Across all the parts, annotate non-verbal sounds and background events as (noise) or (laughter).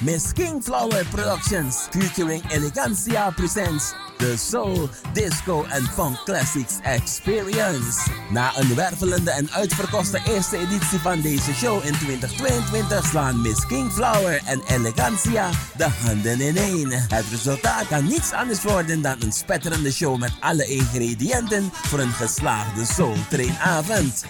Miss Kingflower Productions featuring Elegancia presents de Soul, Disco en Funk Classics Experience. Na een wervelende en uitverkochte eerste editie van deze show in 2022 slaan Miss Kingflower en Elegancia de handen ineen. Het resultaat kan niets anders worden dan een spetterende show met alle ingrediënten voor een geslaagde Soul Trainavond.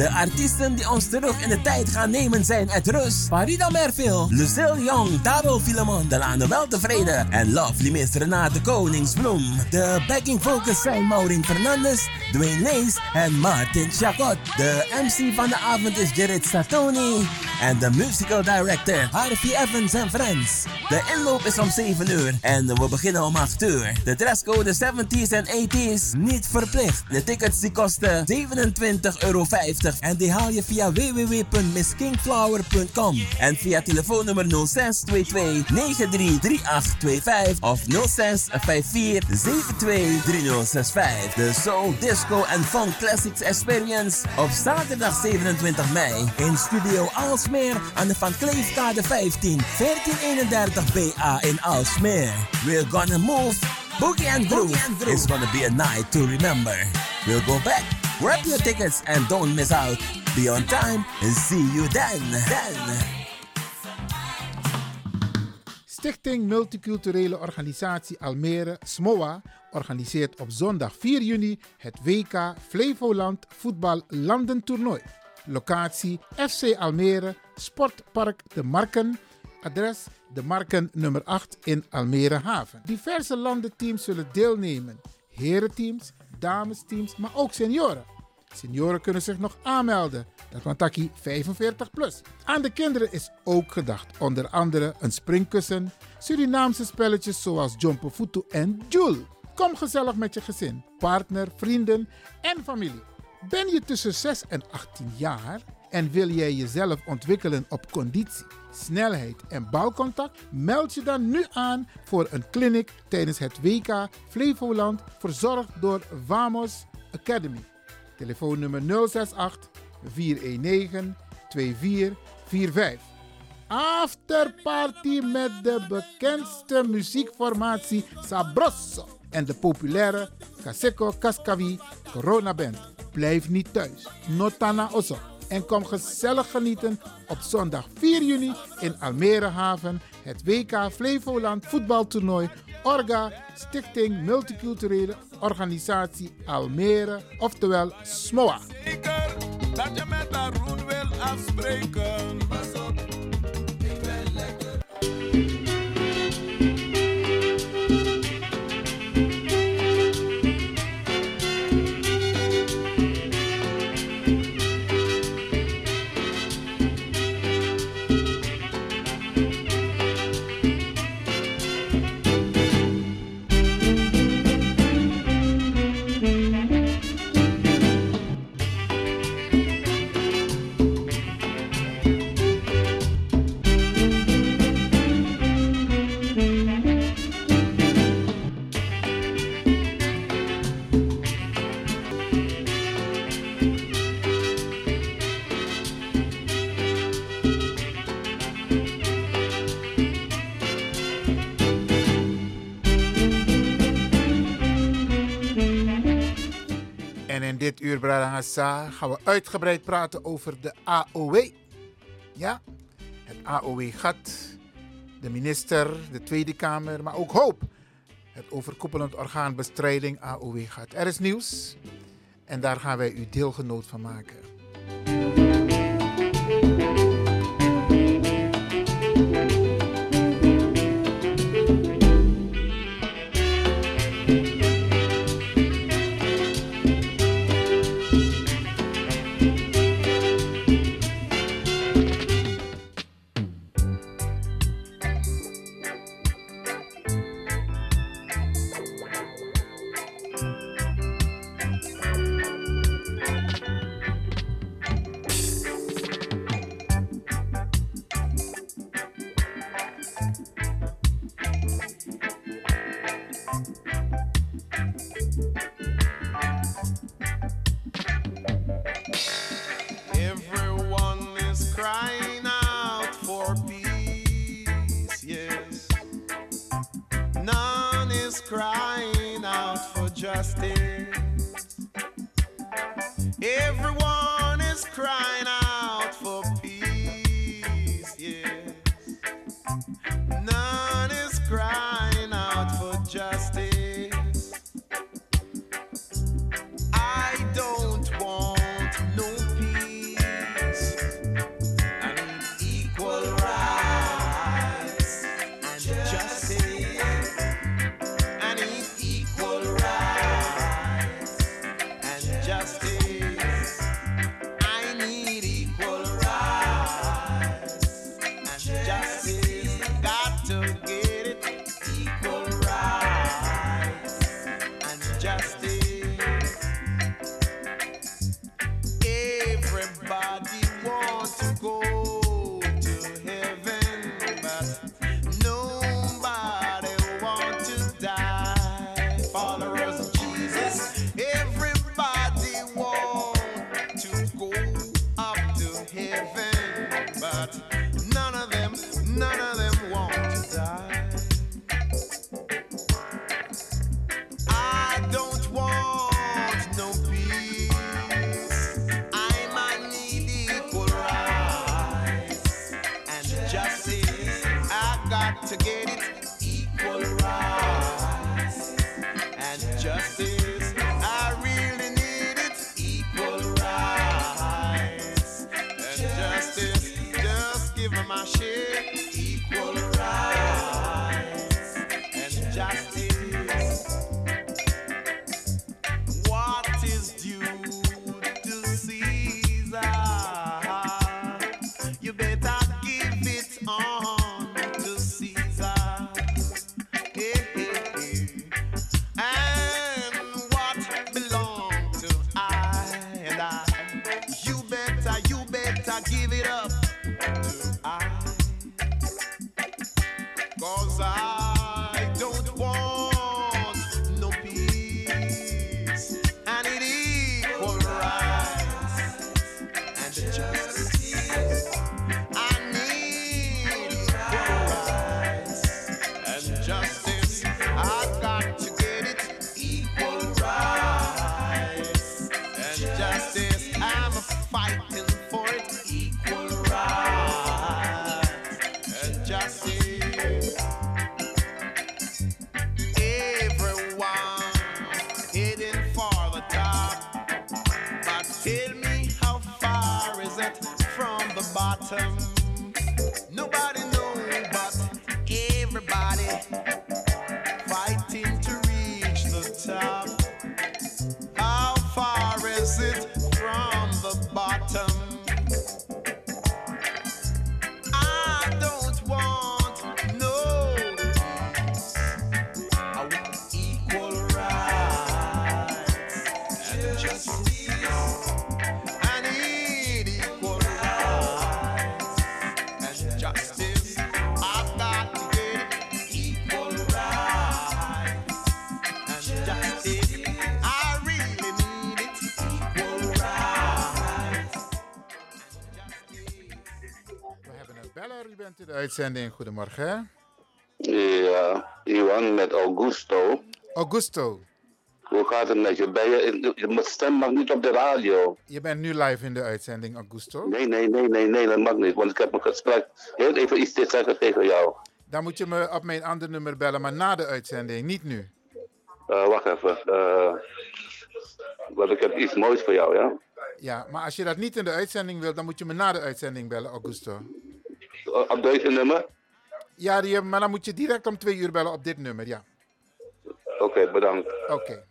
De artiesten die ons terug in de tijd gaan nemen zijn uit Rus, Farida Merville, Lucille Young, Taro Filemon, Delano Weltevreden en Lovely Miss Renate Koningsbloem. De backing vocals zijn Maureen Fernandes, Dwayne Lees en Martin Chacot. De MC van de avond is Jared Satoni en de musical director Harvey Evans en Friends. De inloop is om 7 uur en we beginnen om 8 uur. De dresscode 70s en 80s niet verplicht. De tickets die kosten 27,50 euro en die haal je via www.misskingflower.com en via telefoonnummer 0622 933825 of 0654 723065. De Soul, Disco en Funk Classics Experience op zaterdag 27 mei in Studio Alsmeer aan de Van Kleefkade 15 1431 BA in Alsmeer. We're gonna move. Boogie and Groove. It's gonna be a night to remember. We'll go back Grab your tickets and don't miss out. Be on time and see you then. then. Stichting Multiculturele Organisatie Almere, SMOA, organiseert op zondag 4 juni het WK Flevoland Voetbal Landentoernooi. Locatie FC Almere, Sportpark De Marken. Adres De Marken nummer 8 in Almere Haven. Diverse landenteams zullen deelnemen. Herenteams, damesteams, maar ook senioren. Senioren kunnen zich nog aanmelden. Dat want taki 45 plus. Aan de kinderen is ook gedacht. Onder andere een springkussen, Surinaamse spelletjes zoals Jumpo Futu en Joule. Kom gezellig met je gezin, partner, vrienden en familie. Ben je tussen 6 en 18 jaar en wil jij jezelf ontwikkelen op conditie, snelheid en balcontact? Meld je dan nu aan voor een clinic tijdens het WK Flevoland, verzorgd door Vamos Academy. Telefoonnummer 068 419 2445. Afterparty met de bekendste muziekformatie Sabroso en de populaire Kaseko Kaskavi Corona Band. Blijf niet thuis. Notana Osso. En kom gezellig genieten op zondag 4 juni in Almere Haven. Het WK Flevoland voetbaltoernooi. Orga Stichting Multiculturele Organisatie Almere. Oftewel SMOA. Dat je met Arun wil afspreken. Gaan we uitgebreid praten over de AOW. Ja, het AOW-gat, de minister, de Tweede Kamer, maar ook hoop. Het overkoepelend orgaan bestrijding AOW-gat. Er is nieuws en daar gaan wij u deelgenoot van maken. crying out for justice. Everyone is crying. Uitzending. Goedemorgen. Ja, Iwan met Augusto. Augusto. Hoe gaat het met je? Ben je, je stem mag niet op de radio. Je bent nu live in de uitzending, Augusto? Nee, nee, nee, nee, nee, dat mag niet. Want ik heb een gesprek. Heel even iets te zeggen tegen jou. Dan moet je me op mijn andere nummer bellen, maar na de uitzending, niet nu. Uh, wacht even. Uh, want ik heb iets moois voor jou, ja? Ja, maar als je dat niet in de uitzending wilt, dan moet je me na de uitzending bellen, Augusto op deze nummer? Ja, die, maar dan moet je direct om twee uur bellen op dit nummer, ja. Oké, okay, bedankt. Oké. Okay.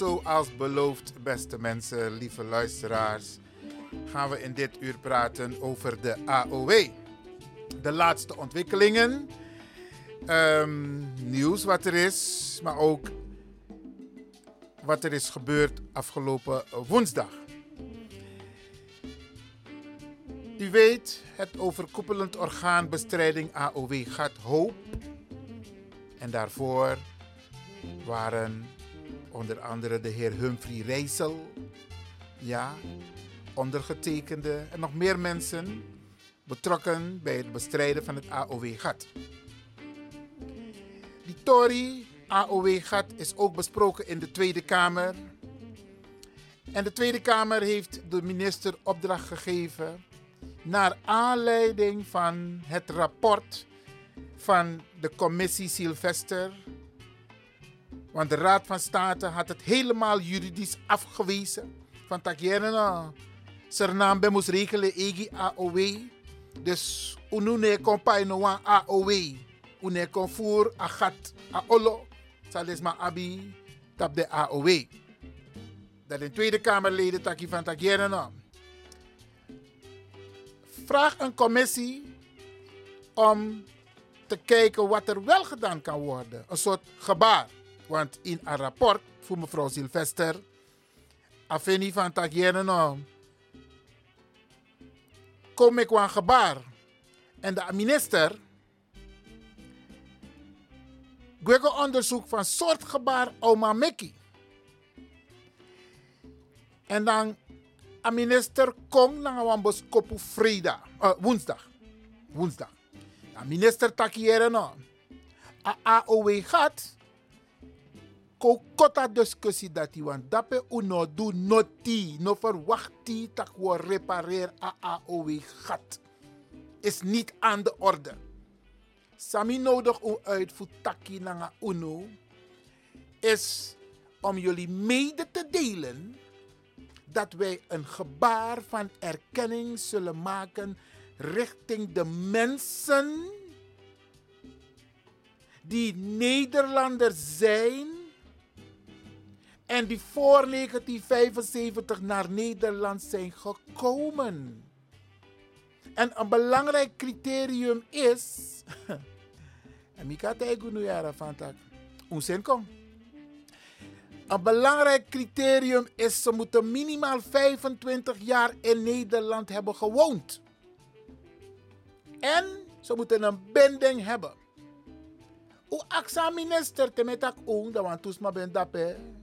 Zoals beloofd, beste mensen, lieve luisteraars, gaan we in dit uur praten over de AOW. De laatste ontwikkelingen, ehm, nieuws wat er is, maar ook wat er is gebeurd afgelopen woensdag. U weet, het overkoepelend orgaan bestrijding AOW gaat hoop. En daarvoor waren onder andere de heer Humphrey Rijssel, ja, ondergetekende en nog meer mensen betrokken bij het bestrijden van het AOW-gat. Die Tory AOW-gat is ook besproken in de Tweede Kamer. En de Tweede Kamer heeft de minister opdracht gegeven naar aanleiding van het rapport van de commissie Sylvester. Want de Raad van State had het helemaal juridisch afgewezen. Van takjeren, Sernam moest rekenen egi AOW. Dus unune kompai no wan AOW. Une kon voer agat aolo. Salisma abi tap de AOW. Dat in Tweede Kamerleden takkie van vraag een commissie om te kijken wat er wel gedaan kan worden. Een soort gebaar. Want in een rapport voor mevrouw Sylvester, afini van Tagierne, kom ik een gebaar. En de minister, ik onderzoek van soort gebaar Oma Mekki. En dan a minister wan boskopu vrida, uh, woensdag. Woensdag. A minister takiere no. A AOW gaat. Ko kota discussie dat hij want dape uno do noti, no verwachti tak wo repareer a AOW gat. Is niet aan de orde. Sami nodig u uit voor taki na uno is om jullie mede te delen dat wij een gebaar van erkenning zullen maken richting de mensen die Nederlanders zijn en die voor 1975 naar Nederland zijn gekomen. En een belangrijk criterium is. (laughs) En ik had eigenlijk? Een belangrijk criterium is ze moeten minimaal 25 jaar in Nederland hebben gewoond. En ze moeten een binding hebben. O aksa minister te met ak oong, dat want toesma ben.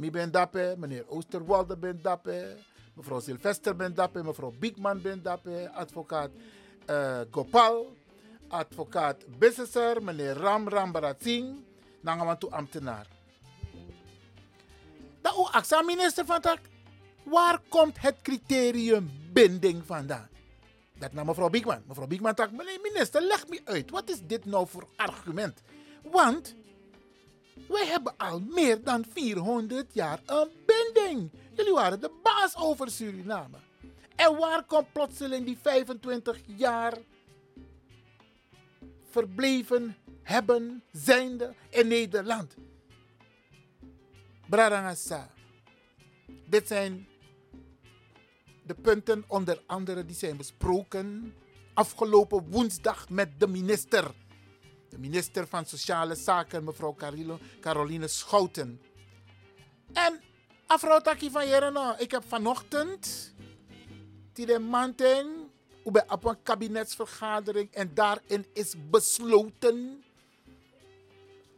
Mi ben dappe, meneer Oosterwolde ben dappe. Mevrouw Sylvester ben dappe, mevrouw Biekman ben dappe. Advocaat uh, Gopal. Advocaat Bissesser, meneer Ram Rambarat Singh. Nangamantu ambtenaar. Dat u aksa minister van tak. Waar komt het criterium binding vandaan? Dat naar mevrouw Biekman. Mevrouw Biekman tak, meneer minister, leg me uit. Wat is dit nou voor argument? Want wij hebben al meer dan 400 jaar een binding. Jullie waren de baas over Suriname. En waar komt plotseling die 25 jaar verbleven hebben, zijnde in Nederland? Bradangasa. Dit zijn de punten onder andere die zijn besproken afgelopen woensdag met de minister. De minister van Sociale Zaken, mevrouw Caroline Schouten. En mevrouw Taki van Jereno, ik heb vanochtend die de manting op een kabinetsvergadering en daarin is besloten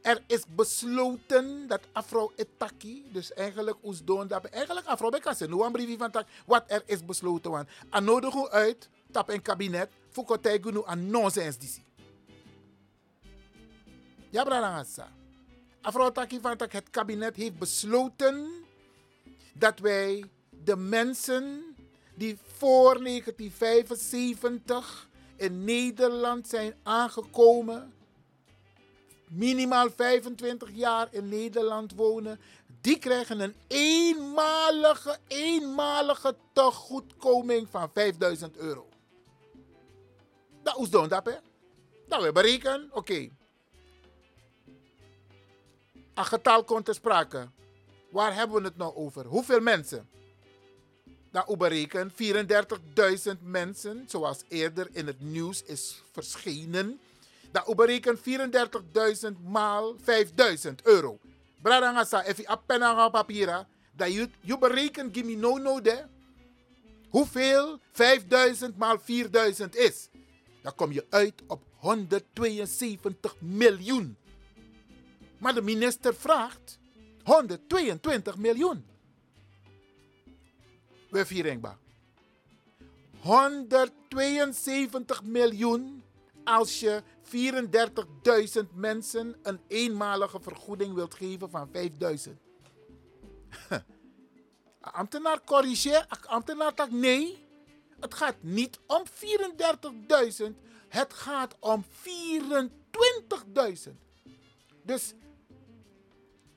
er is besloten dat Afro Etaki, dus eigenlijk ons doen dat eigenlijk Afro Bekassen, nu een brief van tak, wat er is besloten. Want aan nodig uit, tap een kabinet, voor kotij nu aan nonsens. Ja, bralangasa. Afro Etaki van het kabinet heeft besloten dat wij de mensen die voor 1975 in Nederland zijn aangekomen minimaal 25 jaar in Nederland wonen, die krijgen een eenmalige, eenmalige tegoedkoming van 5000 euro. Dat is doen dat, hè? Dat we berekenen, oké. Een getal komt ter sprake. Waar hebben we het nou over? Hoeveel mensen? Dat u berekent 34.000 mensen, zoals eerder in het nieuws is verschenen. Dat u berekent 34.000 maal 5.000 euro. Bradangasa, if je appena papiera, dat je, give me no de. Hoeveel 5000 maal 4000 is. Dan kom je uit op 172 miljoen. Maar de minister vraagt 122 miljoen. We vieren 172 miljoen als je 34.000 mensen een eenmalige vergoeding wilt geven van 5000. (laughs) ambtenaar corrigeer, ambtenaar tak nee. Het gaat niet om 34.000, het gaat om 24.000. Dus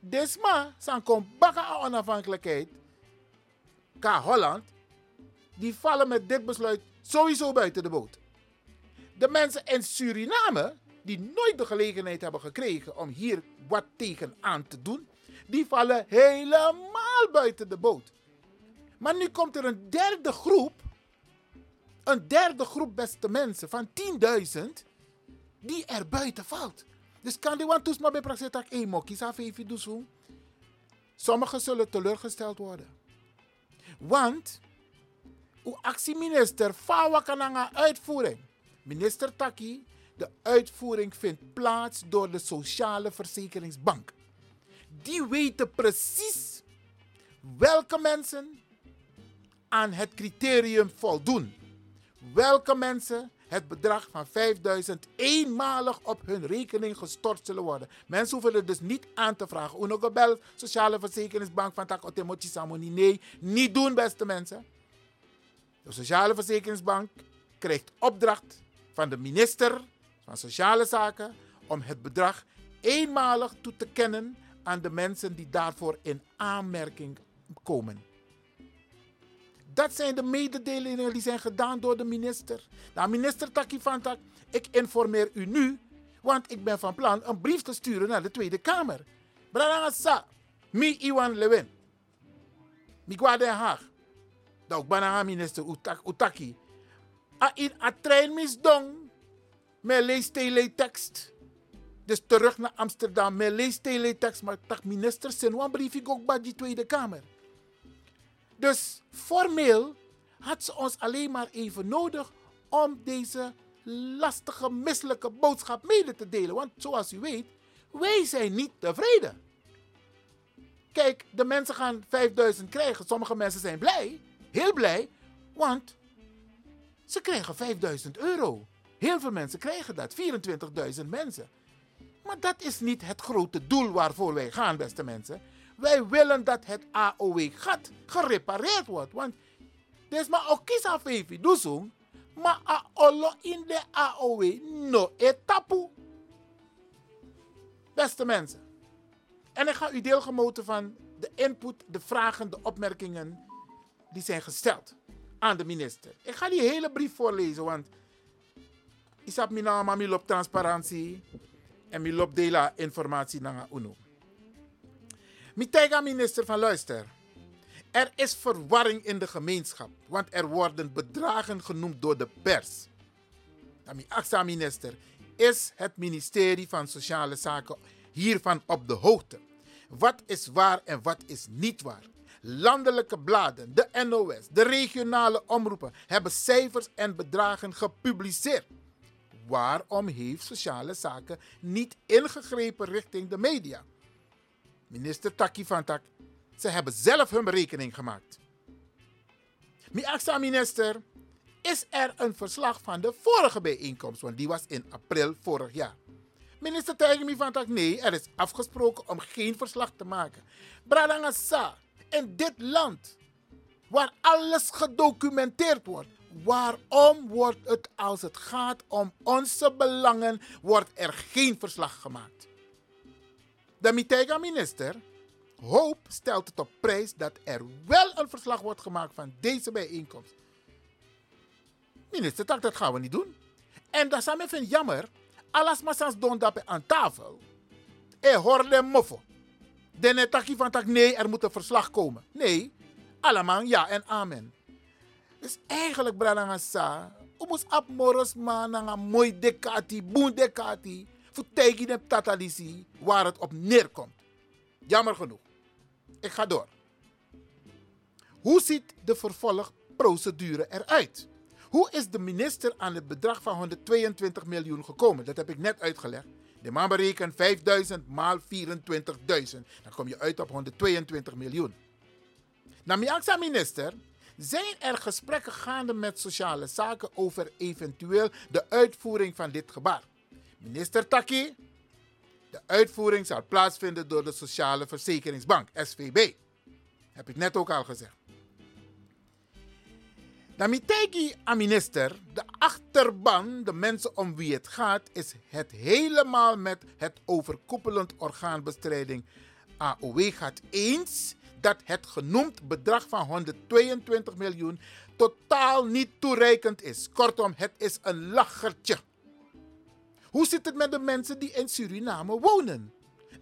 desma zijn kom bakken onafhankelijkheid. K Holland, die vallen met dit besluit sowieso buiten de boot. De mensen in Suriname, die nooit de gelegenheid hebben gekregen om hier wat tegen aan te doen, die vallen helemaal buiten de boot. Maar nu komt er een derde groep, een derde groep beste mensen van 10.000, die er buiten valt. Dus kan die want maar bij praxetak één mokkie even doen. Sommigen zullen teleurgesteld worden. Want uw actieminister Fawa kan uitvoering. Minister Taki, de uitvoering vindt plaats door de Sociale Verzekeringsbank. Die weten precies welke mensen aan het criterium voldoen. Welke mensen het bedrag van 5000 eenmalig op hun rekening gestort zullen worden. Mensen hoeven er dus niet aan te vragen. Unogobel, Sociale Verzekeringsbank van Tak Samoni. Nee, niet doen beste mensen. De Sociale Verzekeringsbank krijgt opdracht van de minister van Sociale Zaken om het bedrag eenmalig toe te kennen aan de mensen die daarvoor in aanmerking komen. Dat zijn de mededelingen die zijn gedaan door de minister. Nou, minister Taki van Tak, ik informeer u nu, want ik ben van plan een brief te sturen naar de Tweede Kamer. Branagasa, mi Iwan Lewin. Mi Den Haag. Dat ook banana minister Utaki. A in a trein misdong. Me lees teletext. Dus terug naar Amsterdam. Me lees teletext. Maar tak minister, sen een brief ook bij die Tweede Kamer. Dus formeel had ze ons alleen maar even nodig om deze lastige, misselijke boodschap mede te delen. Want zoals u weet, wij zijn niet tevreden. Kijk, de mensen gaan 5000 krijgen. Sommige mensen zijn blij, heel blij, want ze krijgen 5000 euro. Heel veel mensen krijgen dat, 24.000 mensen. Maar dat is niet het grote doel waarvoor wij gaan, beste mensen. Wij willen dat het AOW-gat gerepareerd wordt. Want is maar ook kies af even, zo. Maar olo in de AOW no etapu. Beste mensen. En ik ga u deelgemoten van de input, de vragen, de opmerkingen die zijn gesteld aan de minister. Ik ga die hele brief voorlezen, want ik heb mijn naam op transparantie en mijn dela informatie naar UNO. Mitega minister van luister. Er is verwarring in de gemeenschap, want er worden bedragen genoemd door de pers. Ami Aksa minister, is het ministerie van Sociale Zaken hiervan op de hoogte? Wat is waar en wat is niet waar? Landelijke bladen, de NOS, de regionale omroepen hebben cijfers en bedragen gepubliceerd. Waarom heeft Sociale Zaken niet ingegrepen richting de media? Minister Taki van Tak, ze hebben zelf hun berekening gemaakt. Miaksa minister, is er een verslag van de vorige bijeenkomst, want die was in april vorig jaar. Minister Tijgemi van Tak, nee, er is afgesproken om geen verslag te maken. Bradangasa, in dit land, waar alles gedocumenteerd wordt, waarom wordt het als het gaat om onze belangen, wordt er geen verslag gemaakt? De Mitega-minister Hoop stelt het op prijs dat er wel een verslag wordt gemaakt van deze bijeenkomst. Minister, dat gaan we niet doen. En dat is vind jammer. Alles maar sans don aan tafel. E hoorde moffo. Den taki van nee, er moet een verslag komen. Nee, allemaal ja en amen. Dus eigenlijk, Branagasa, man een mooi dekati, boen dekati, tegen de tatalisi, waar het op neerkomt. Jammer genoeg. Ik ga door. Hoe ziet de vervolgprocedure eruit? Hoe is de minister aan het bedrag van 122 miljoen gekomen? Dat heb ik net uitgelegd. De man berekent 5000 maal 24.000. Dan kom je uit op 122 miljoen. Namiaksa minister, zijn er gesprekken gaande met sociale zaken over eventueel de uitvoering van dit gebaar? Minister Taki, de uitvoering zal plaatsvinden door de Sociale Verzekeringsbank, SVB. Heb ik net ook al gezegd. Damitegi aan minister, de achterban, de mensen om wie het gaat, is het helemaal met het overkoepelend orgaanbestrijding AOW gaat eens dat het genoemd bedrag van 122 miljoen totaal niet toereikend is. Kortom, het is een lachertje. Hoe zit het met de mensen die in Suriname wonen?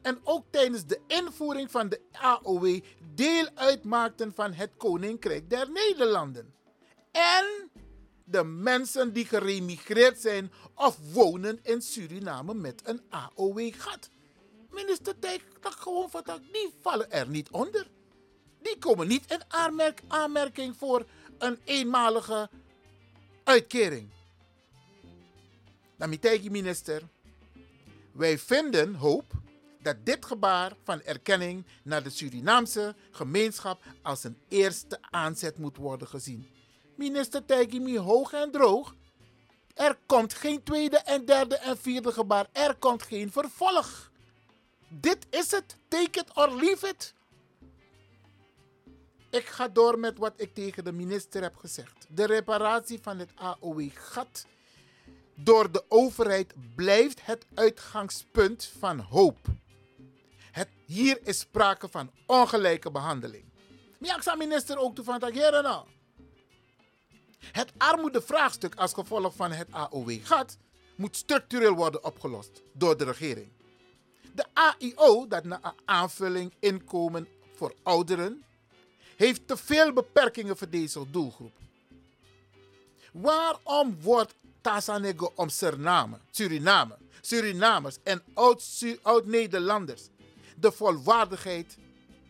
En ook tijdens de invoering van de AOW deel uitmaakten van het Koninkrijk der Nederlanden en de mensen die geremigreerd zijn of wonen in Suriname met een AOW-gat. Minister Dijk, dat gewoon dat, die vallen er niet onder. Die komen niet in aanmerk, aanmerking voor een eenmalige uitkering. Dan minister, wij vinden hoop dat dit gebaar van erkenning naar de Surinaamse gemeenschap als een eerste aanzet moet worden gezien minister Tijgimi hoog en droog. Er komt geen tweede en derde en vierde gebaar. Er komt geen vervolg. Dit is het. Take it or leave it. Ik ga door met wat ik tegen de minister heb gezegd. De reparatie van het AOW-gat door de overheid blijft het uitgangspunt van hoop. Het, hier is sprake van ongelijke behandeling. Ja, minister ook toe van. Het armoedevraagstuk als gevolg van het AOW-gat moet structureel worden opgelost door de regering. De AIO, dat na aanvulling inkomen voor ouderen, heeft te veel beperkingen voor deze doelgroep. Waarom wordt Tasanego om Suriname, Suriname, Surinamers en oud-Nederlanders de volwaardigheid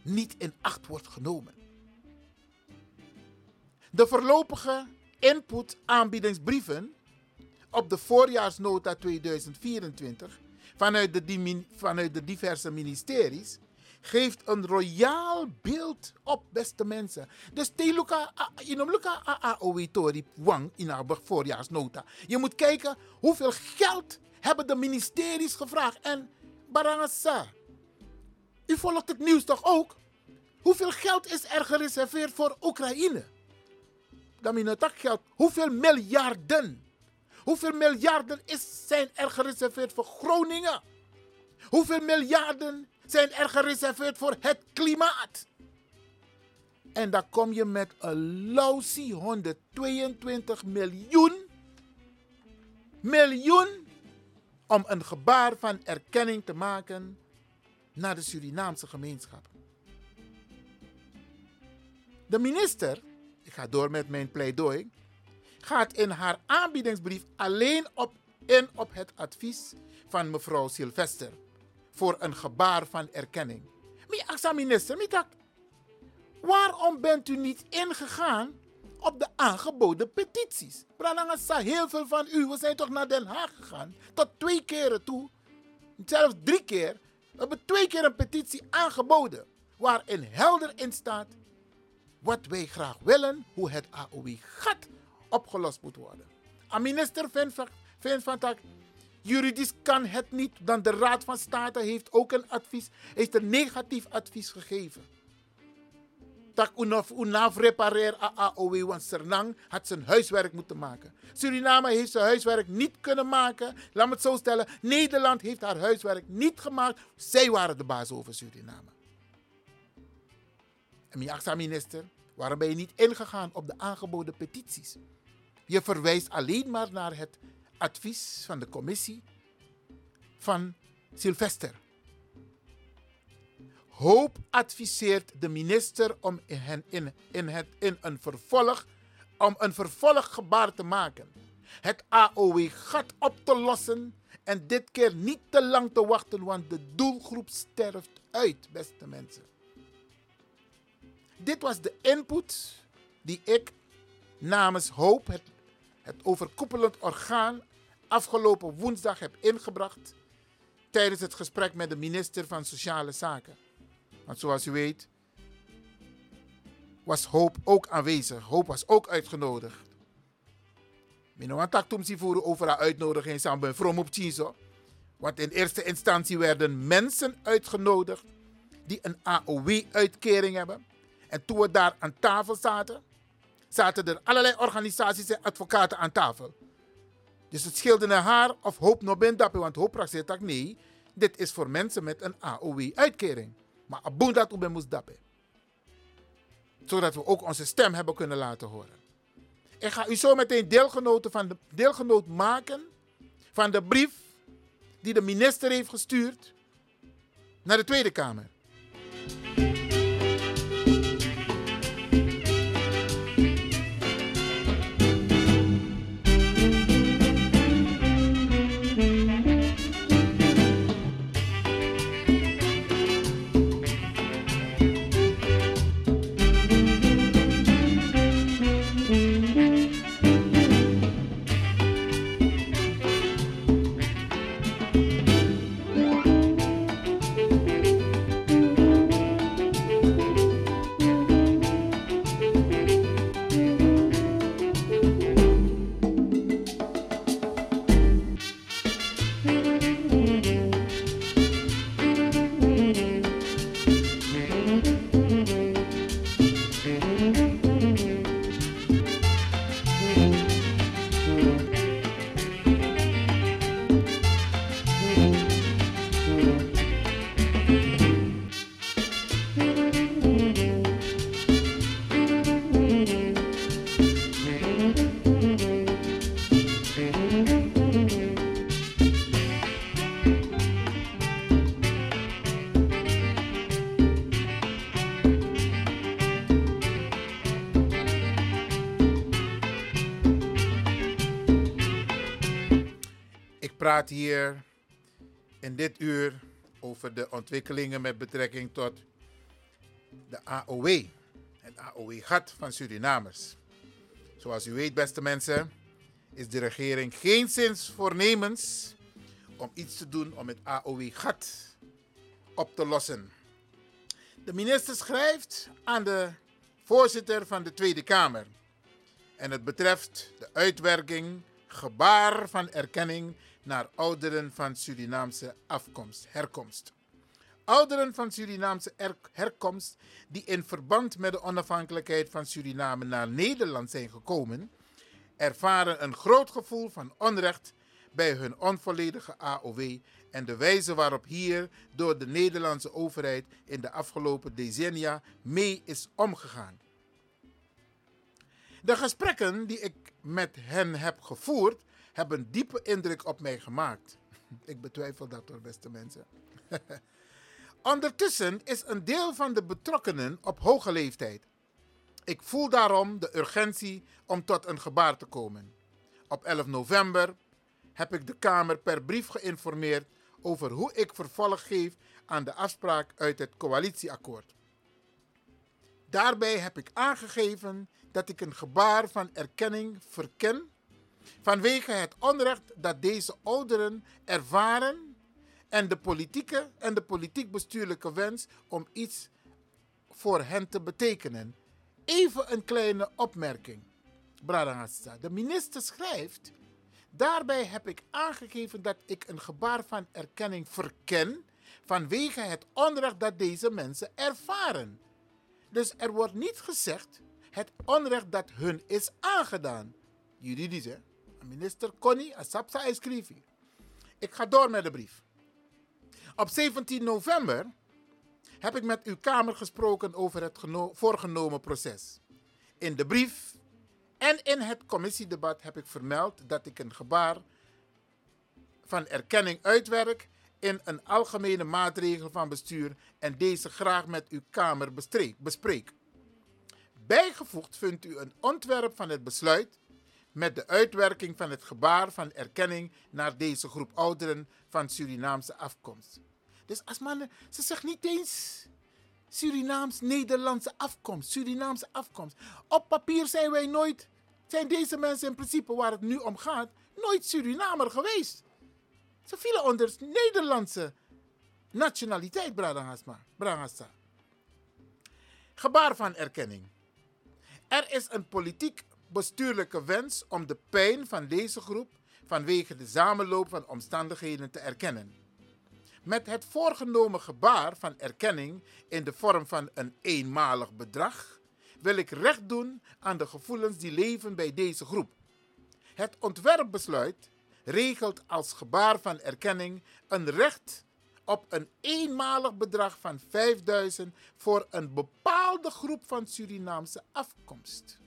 niet in acht wordt genomen? De voorlopige input aanbiedingsbrieven op de voorjaarsnota 2024 vanuit de, vanuit de diverse ministeries geeft een royaal beeld op, beste mensen. Dus teluka inomluka AOW wang in haar voorjaarsnota. Je moet kijken hoeveel geld hebben de ministeries gevraagd. En Barangasa, u volgt het nieuws toch ook? Hoeveel geld is er gereserveerd voor Oekraïne? dat geld. Hoeveel miljarden? Hoeveel miljarden is, zijn er gereserveerd voor Groningen? Hoeveel miljarden zijn er gereserveerd voor het klimaat? En dan kom je met een lausie 122 miljoen. Miljoen om een gebaar van erkenning te maken naar de Surinaamse gemeenschap. De minister ik ga door met mijn pleidooi, gaat in haar aanbiedingsbrief alleen op in op het advies van mevrouw Sylvester voor een gebaar van erkenning. Mi minister, waarom bent u niet ingegaan op de aangeboden petities? Pranangasa, heel veel van u, we zijn toch naar Den Haag gegaan, tot twee keren toe, zelfs drie keer. We hebben twee keer een petitie aangeboden, waarin helder in staat wat wij graag willen, hoe het AOW-gat opgelost moet worden. Een minister dat juridisch kan het niet, dan de Raad van State heeft ook een advies, heeft een negatief advies gegeven. Dat unaf unaf repareer AOW, want Sernang had zijn huiswerk moeten maken. Suriname heeft zijn huiswerk niet kunnen maken. Laat me het zo stellen, Nederland heeft haar huiswerk niet gemaakt. Zij waren de baas over Suriname. En mijn minister, waarom ben je niet ingegaan op de aangeboden petities? Je verwijst alleen maar naar het advies van de commissie van Sylvester. Hoop adviseert de minister om hen- in, in, het, in een vervolg, om een vervolggebaar te maken. Het AOW-gat op te lossen en dit keer niet te lang te wachten, want de doelgroep sterft uit, beste mensen. Dit was de input die ik namens Hoop, het, het overkoepelend orgaan, afgelopen woensdag heb ingebracht tijdens het gesprek met de minister van Sociale Zaken. Want zoals u weet, was Hoop ook aanwezig. Hoop was ook uitgenodigd. Mino want tak tum si voeren over haar uitnodiging samen From op Chizo. Want in eerste instantie werden mensen uitgenodigd die een AOW-uitkering hebben. En toen we daar aan tafel zaten, zaten er allerlei organisaties en advocaten aan tafel. Dus het scheelde naar haar of Hoop nog bent dappen, want Hoop praat dat nee, dit is voor mensen met een AOW-uitkering. Maar aboen dat u moest dappen. Zodat we ook onze stem hebben kunnen laten horen. Ik ga u zo meteen deelgenoten van de, deelgenoot maken van de brief die de minister heeft gestuurd naar de Tweede Kamer. Praat hier in dit uur over de ontwikkelingen met betrekking tot de AOW. Het AOW-gat van Surinamers. Zoals u weet, beste mensen, is de regering geen zins voornemens om iets te doen om het AOW-gat op te lossen. De minister schrijft aan de voorzitter van de Tweede Kamer. En het betreft de uitwerking gebaar van erkenning naar ouderen van Surinaamse afkomst, herkomst. Ouderen van Surinaamse er- herkomst die in verband met de onafhankelijkheid van Suriname naar Nederland zijn gekomen, ervaren een groot gevoel van onrecht bij hun onvolledige AOW en de wijze waarop hier door de Nederlandse overheid in de afgelopen decennia mee is omgegaan. De gesprekken die ik met hen heb gevoerd, hebben diepe indruk op mij gemaakt. (laughs) Ik betwijfel dat hoor, beste mensen. (laughs) Ondertussen is een deel van de betrokkenen op hoge leeftijd. Ik voel daarom de urgentie om tot een gebaar te komen. Op 11 november heb ik de Kamer per brief geïnformeerd over hoe ik vervolg geef aan de afspraak uit het coalitieakkoord. Daarbij heb ik aangegeven dat ik een gebaar van erkenning verken vanwege het onrecht dat deze ouderen ervaren en de politieke en de politiek-bestuurlijke wens om iets voor hen te betekenen. Even een kleine opmerking. Bradangasa. De minister schrijft. Daarbij heb ik aangegeven dat ik een gebaar van erkenning verken vanwege het onrecht dat deze mensen ervaren. Dus er wordt niet gezegd het onrecht dat hun is aangedaan. Juridisch, hè? Minister Connie Asapsa hier. Ik ga door met de brief. Op 17 november heb ik met uw Kamer gesproken over het geno- voorgenomen proces. In de brief en in het commissiedebat heb ik vermeld dat ik een gebaar van erkenning uitwerk in een algemene maatregel van bestuur en deze graag met uw Kamer bespreek. Bijgevoegd vindt u een ontwerp van het besluit met de uitwerking van het gebaar van erkenning naar deze groep ouderen van Surinaamse afkomst. Dus als mannen, ze zegt niet eens Surinaams-Nederlandse afkomst, Surinaamse afkomst. Op papier zijn wij nooit, zijn deze mensen in principe waar het nu om gaat, nooit Surinamer geweest. Ze vielen onder Nederlandse nationaliteit, Brahasa. Gebaar van erkenning. Er is een politiek bestuurlijke wens om de pijn van deze groep vanwege de samenloop van omstandigheden te erkennen. Met het voorgenomen gebaar van erkenning in de vorm van een eenmalig bedrag wil ik recht doen aan de gevoelens die leven bij deze groep. Het ontwerpbesluit regelt als gebaar van erkenning een recht op een eenmalig bedrag van 5000 voor een bepaalde groep van Surinaamse afkomst.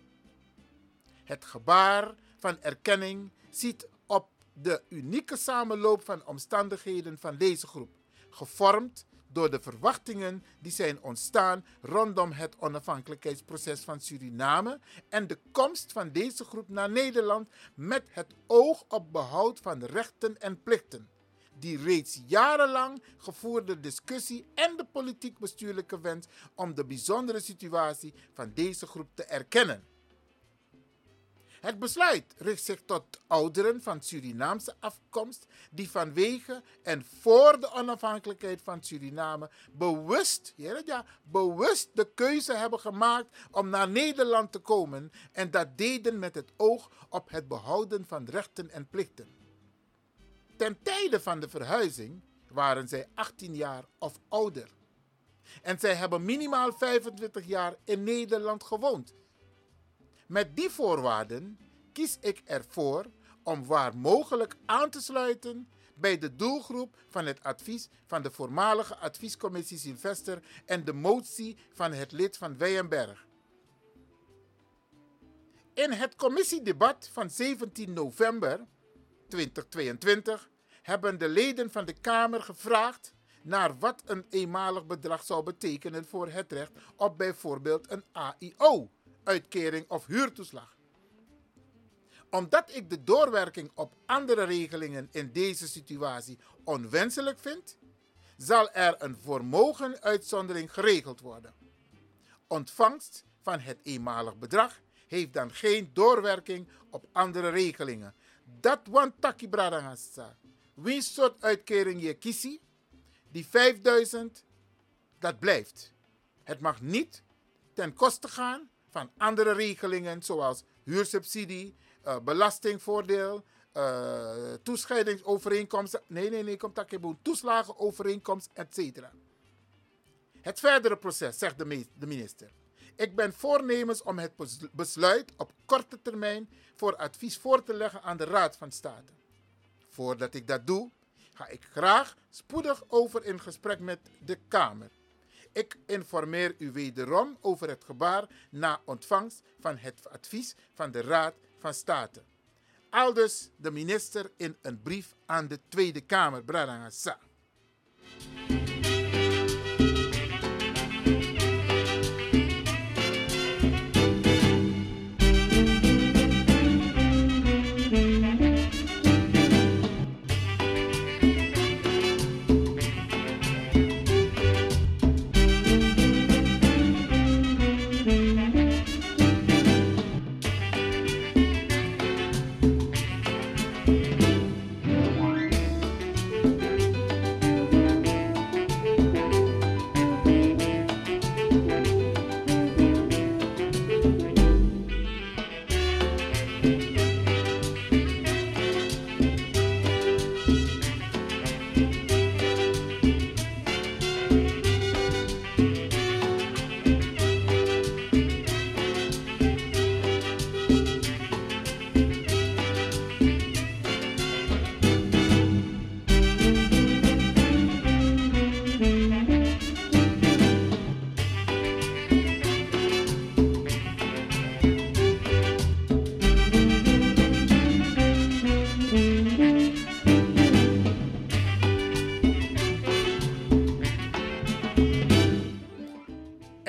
Het gebaar van erkenning ziet op de unieke samenloop van omstandigheden van deze groep, gevormd door de verwachtingen die zijn ontstaan rondom het onafhankelijkheidsproces van Suriname en de komst van deze groep naar Nederland met het oog op behoud van rechten en plichten. Die reeds jarenlang gevoerde discussie en de politiek-bestuurlijke wens om de bijzondere situatie van deze groep te erkennen. Het besluit richt zich tot ouderen van Surinaamse afkomst die vanwege en voor de onafhankelijkheid van Suriname bewust, ja, bewust de keuze hebben gemaakt om naar Nederland te komen en dat deden met het oog op het behouden van rechten en plichten. Ten tijde van de verhuizing waren zij 18 jaar of ouder. En zij hebben minimaal 25 jaar in Nederland gewoond met die voorwaarden kies ik ervoor om waar mogelijk aan te sluiten bij de doelgroep van het advies van de voormalige adviescommissie Sylvester en de motie van het lid van Weyenberg. In het commissiedebat van 17 november 2022 hebben de leden van de Kamer gevraagd naar wat een eenmalig bedrag zou betekenen voor het recht op bijvoorbeeld een AIO uitkering of huurtoeslag. Omdat ik de doorwerking op andere regelingen in deze situatie onwenselijk vind, zal er een vermogenuitzondering geregeld worden. Ontvangst van het eenmalig bedrag heeft dan geen doorwerking op andere regelingen. Dat want taki bradangasa. Wie soort uitkering je kiest, die 5000, dat blijft. Het mag niet ten koste gaan van andere regelingen zoals huursubsidie, uh, belastingvoordeel, uh, toescheidingsovereenkomsten. Nee, nee, nee, komt dat toeslagenovereenkomst, etc. Het verdere proces, zegt de, de minister. Ik ben voornemens om het besluit op korte termijn voor advies voor te leggen aan de Raad van State. Voordat ik dat doe, ga ik graag spoedig over in gesprek met de Kamer. Ik informeer u wederom over het gebaar na ontvangst van het advies van de Raad van State. Aldus de minister in een brief aan de Tweede Kamer, Bradangasa.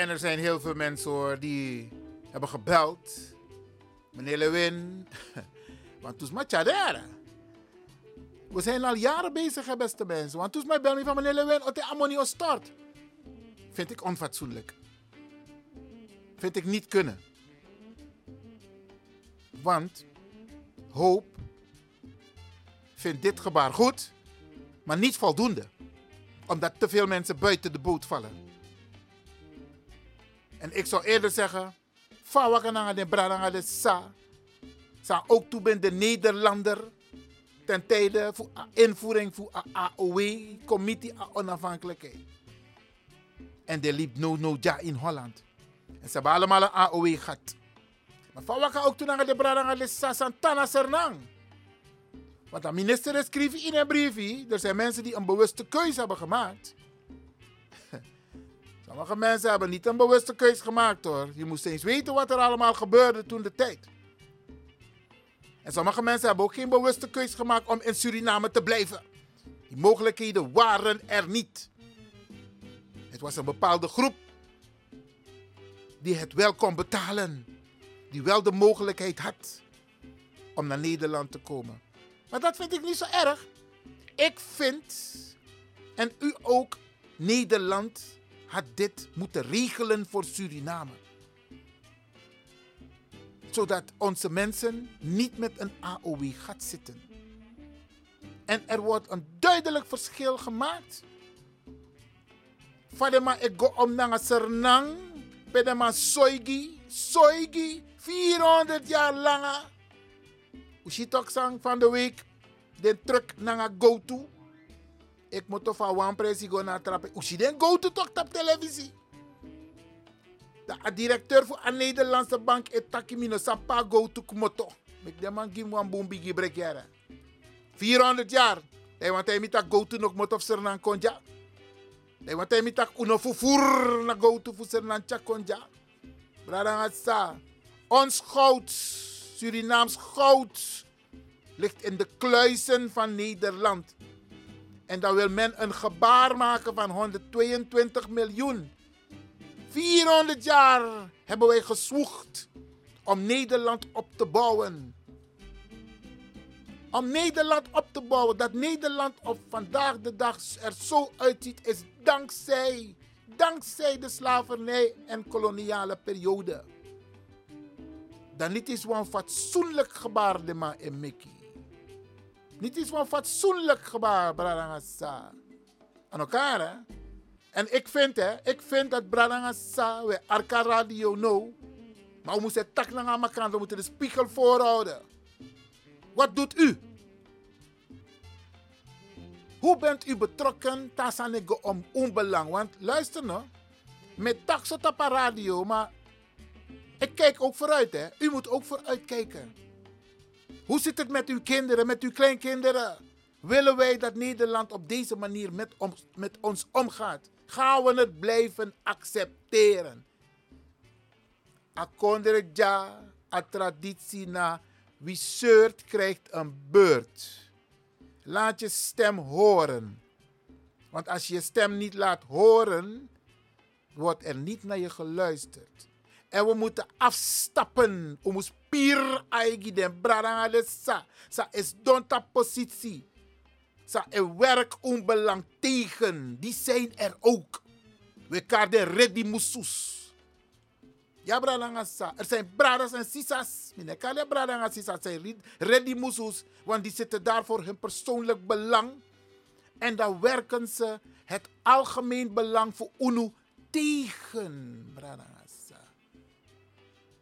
En er zijn heel veel mensen hoor die hebben gebeld. Meneer Lewin. (laughs) Want toen is maar. We zijn al jaren bezig, hè, beste mensen. Want toen is mijn bel van meneer Lewin. Het ammonie start. Vind ik onfatsoenlijk. Vind ik niet kunnen. Want hoop vindt dit gebaar goed, maar niet voldoende. Omdat te veel mensen buiten de boot vallen. En ik zou eerder zeggen, Fawakananga de Bradanga de Sa. Sa ook toe ben de Nederlander ten tijde voor invoering van AOW, Committee Onafhankelijkheid. En die liep no no ja in Holland. En ze hebben allemaal een AOW gehad. Maar van wat ook toen aan de Bradanga de Sa Santana Sernang. Want de minister schreef in een briefje, er zijn mensen die een bewuste keuze hebben gemaakt. Sommige mensen hebben niet een bewuste keuze gemaakt hoor. Je moest eens weten wat er allemaal gebeurde toen de tijd. En sommige mensen hebben ook geen bewuste keuze gemaakt om in Suriname te blijven. Die mogelijkheden waren er niet. Het was een bepaalde groep die het wel kon betalen. Die wel de mogelijkheid had om naar Nederland te komen. Maar dat vind ik niet zo erg. Ik vind, en u ook, Nederland had dit moeten regelen voor Suriname. Zodat onze mensen niet met een AOW gaat zitten. En er wordt een duidelijk verschil gemaakt. Fadema ik go om naar Sernang, pedema soigi, soigi, 400 jaar langer. Ushitok sang van de week, de truck naar go-to. Ik moet toch van one prijs go naar trappen. Ushi den go-to toch op televisie. De directeur van de Nederlandse bank is Takimino Sapa go-to kumoto. Ik de man give one boom bigi break jaren. 400 jaar. Hij want hij met go-to nog moet of Sernan konja. Hij want hij met uno fufur na go-to voor Sernan konja. Bradang sa. Ons goud, Surinaams goud, ligt in de kluizen van Nederland. En dan wil men een gebaar maken van 122 miljoen. 400 jaar hebben wij gezwoegd om Nederland op te bouwen. Om Nederland op te bouwen. Dat Nederland op vandaag de dag er zo uitziet, is dankzij, dankzij de slavernij en koloniale periode. Dan niet is een fatsoenlijk gebaar de en Mickey. Niet is een fatsoenlijk gebaar, Bradangasa. Aan elkaar, hè? En ik vind, hè, ik vind dat Bradangasa, we Arca Radio no. Maar we moeten tak naar elkaar, we moeten de spiegel voorhouden. Wat doet u? Hoe bent u betrokken tasanego om onbelang? Want luister nou, met taxot op radio, maar ik kijk ook vooruit, hè. U moet ook vooruit kijken. Hoe zit het met uw kinderen, met uw kleinkinderen? Willen wij dat Nederland op deze manier met, met ons omgaat? Gaan we het blijven accepteren? Akondere ja, a traditie na wie zeurt krijgt een beurt. Laat je stem horen. Want als je je stem niet laat horen, wordt er niet naar je geluisterd. En we moeten afstappen. We moeten pier aigi den brada sa. Sa is donta positie. Sa e werk onbelang tegen. Die zijn er ook. We de ready musus. Ja, brada sa. Er zijn bradas en sisas. Mine kale brada en sisas zijn ready musus. Want die zitten daar voor hun persoonlijk belang. En dan werken ze het algemeen belang voor UNO tegen. Brada.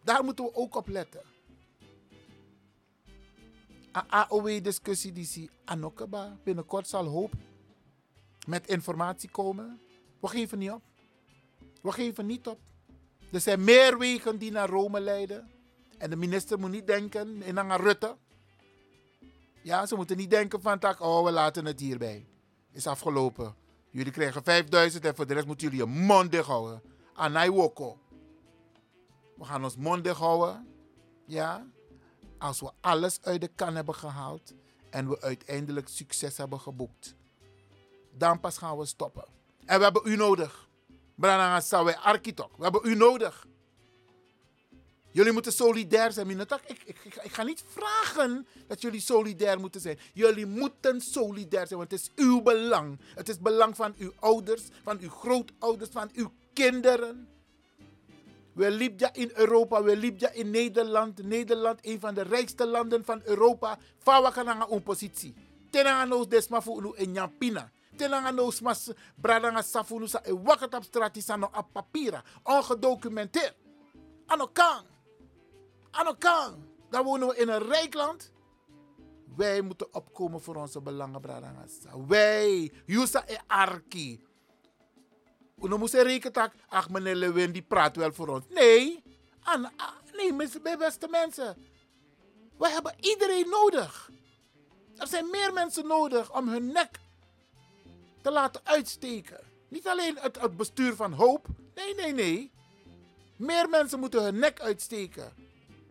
Daar moeten we ook op letten. Een AOW-discussie die zie Anokaba binnenkort zal hoop met informatie komen. We geven niet op. We geven niet op. Er zijn meer wegen die naar Rome leiden. En de minister moet niet denken in aan Rutte. Ja, ze moeten niet denken van tak, oh we laten het hierbij. Is afgelopen. Jullie krijgen 5000 en voor de rest moeten jullie je mond dicht houden. Anai woko. We gaan ons mond houden. Ja. Als we alles uit de kan hebben gehaald. En we uiteindelijk succes hebben geboekt. Dan pas gaan we stoppen. En we hebben u nodig. We hebben u nodig. Jullie moeten solidair zijn. Ik, ik, ik, ik ga niet vragen dat jullie solidair moeten zijn. Jullie moeten solidair zijn, want het is uw belang. Het is belang van uw ouders, van uw grootouders, van uw kinderen. We leven in Europa, we leven in Nederland. Nederland, een van de rijkste landen van Europa. Fawa kananga een positie. Tenanga nos desma fu unu en nyampina. Tenanga nos mas bradanga safu nusa e wakat op strati sano op papiera. Ongedocumenteerd. Ano kan. Ano kan. Dan wonen we in een rijk land. Wij moeten opkomen voor onze belangen, bradanga. Wij, Yusa e Arki. We moeten rekenen, ach meneer Lewin die praat wel voor ons. Nee, An, nee, beste mensen. We hebben iedereen nodig. Er zijn meer mensen nodig om hun nek te laten uitsteken. Niet alleen het, het bestuur van hoop. Nee, nee, nee. Meer mensen moeten hun nek uitsteken.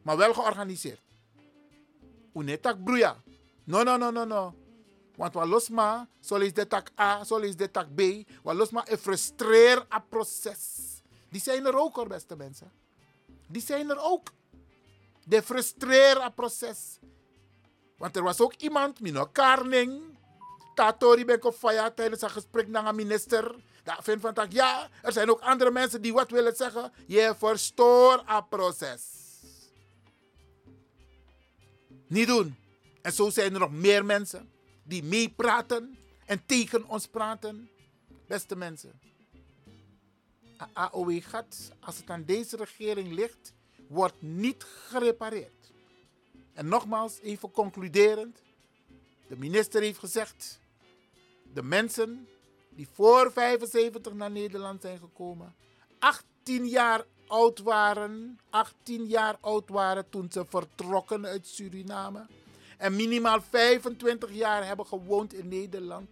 Maar wel georganiseerd. Unetak broeia. No, no, no, no, no. Want wat losma, zo is de tak A, zo is de tak B. Wat losma een frustreer proces. Die zijn er ook hoor, beste mensen. Die zijn er ook. De frustreer a proces. Want er was ook iemand, Mino Karning. Tatori ben faya tijdens een gesprek naar een minister. Dat vindt van tak, ja, er zijn ook andere mensen die wat willen zeggen. Je verstoort a proces. Niet doen. En zo zijn er nog meer mensen die meepraten en tegen ons praten. Beste mensen, AOW gaat, als het aan deze regering ligt, wordt niet gerepareerd. En nogmaals, even concluderend. De minister heeft gezegd, de mensen die voor 75 naar Nederland zijn gekomen, 18 jaar oud waren, 18 jaar oud waren toen ze vertrokken uit Suriname en minimaal 25 jaar hebben gewoond in Nederland.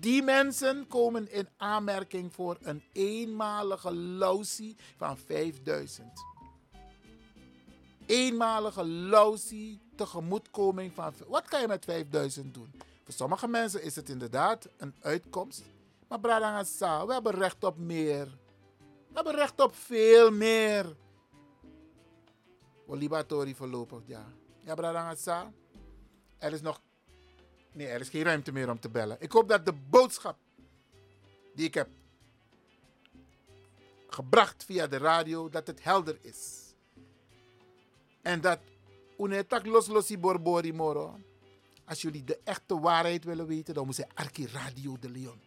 Die mensen komen in aanmerking voor een eenmalige lausie van 5000. Eenmalige lausie tegemoetkoming van. Wat kan je met 5000 doen? Voor sommige mensen is het inderdaad een uitkomst. Maar Bradangasa, we hebben recht op meer. We hebben recht op veel meer. Olibatori voorlopig, ja. Ja, Bradangasa. Er is nog. Nee, er is geen ruimte meer om te bellen. Ik hoop dat de boodschap die ik heb gebracht via de radio, dat het helder is. En dat unetak los losi borbori moro. Als jullie de echte waarheid willen weten, dan moet je Arki Radio de Leon.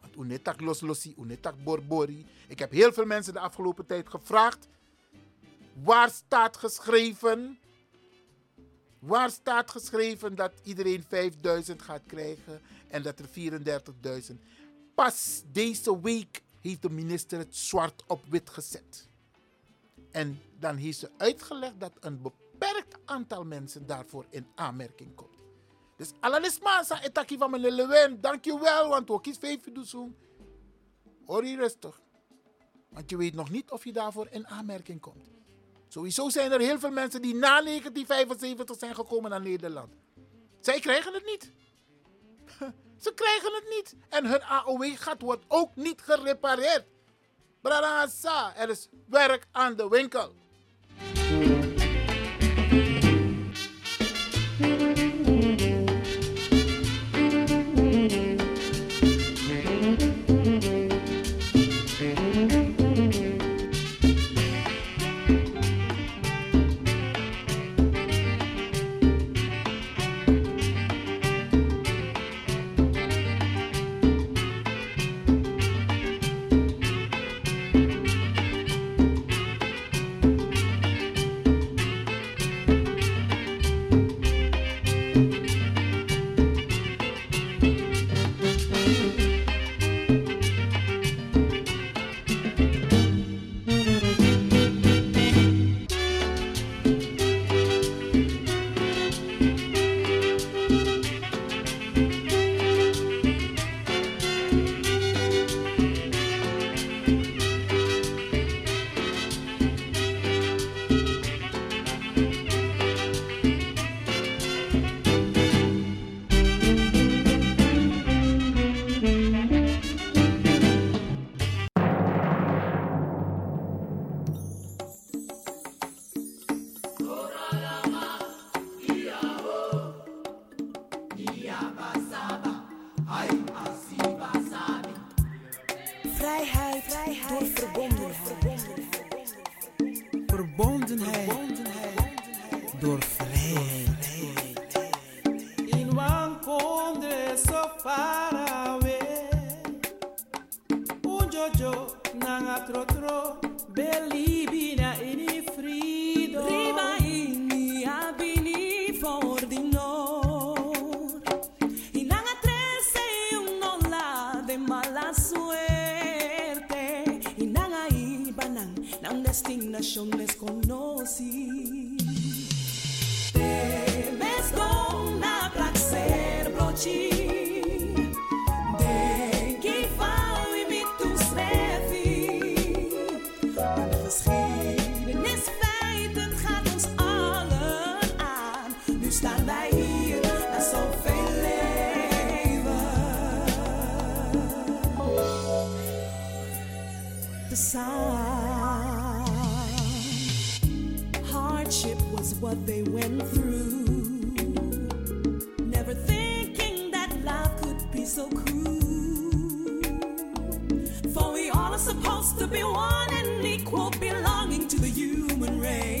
Want unetak los losi, unetak borbori. Ik heb heel veel mensen de afgelopen tijd gevraagd. Waar staat geschreven Waar staat geschreven dat iedereen 5000 gaat krijgen en dat er 34.000? Pas deze week heeft de minister het zwart op wit gezet. En dan heeft ze uitgelegd dat een beperkt aantal mensen daarvoor in aanmerking komt. Dus allemaal sa etaki van meneer Lewin, dankjewel, want we kies vijf doen. Hoor je rustig. Want je weet nog niet of je daarvoor in aanmerking komt. Sowieso zijn er heel veel mensen die na 1975 zijn gekomen naar Nederland. Zij krijgen het niet. (laughs) Ze krijgen het niet. En hun AOW-gat wordt ook niet gerepareerd. Brada er is werk aan de winkel. what they went through. Never thinking that life could be so cruel. For we all are supposed to be one and equal, belonging to the human race.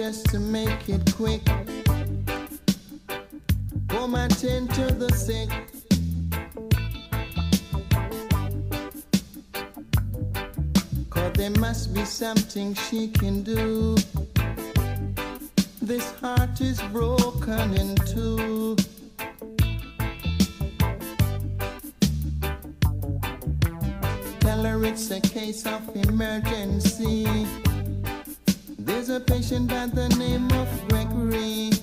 just to make it quick. Home my tend to the sick. Cause there must be something she can do. This heart is broken in two. Tell her it's a case of emergency a patient by the name of Gregory.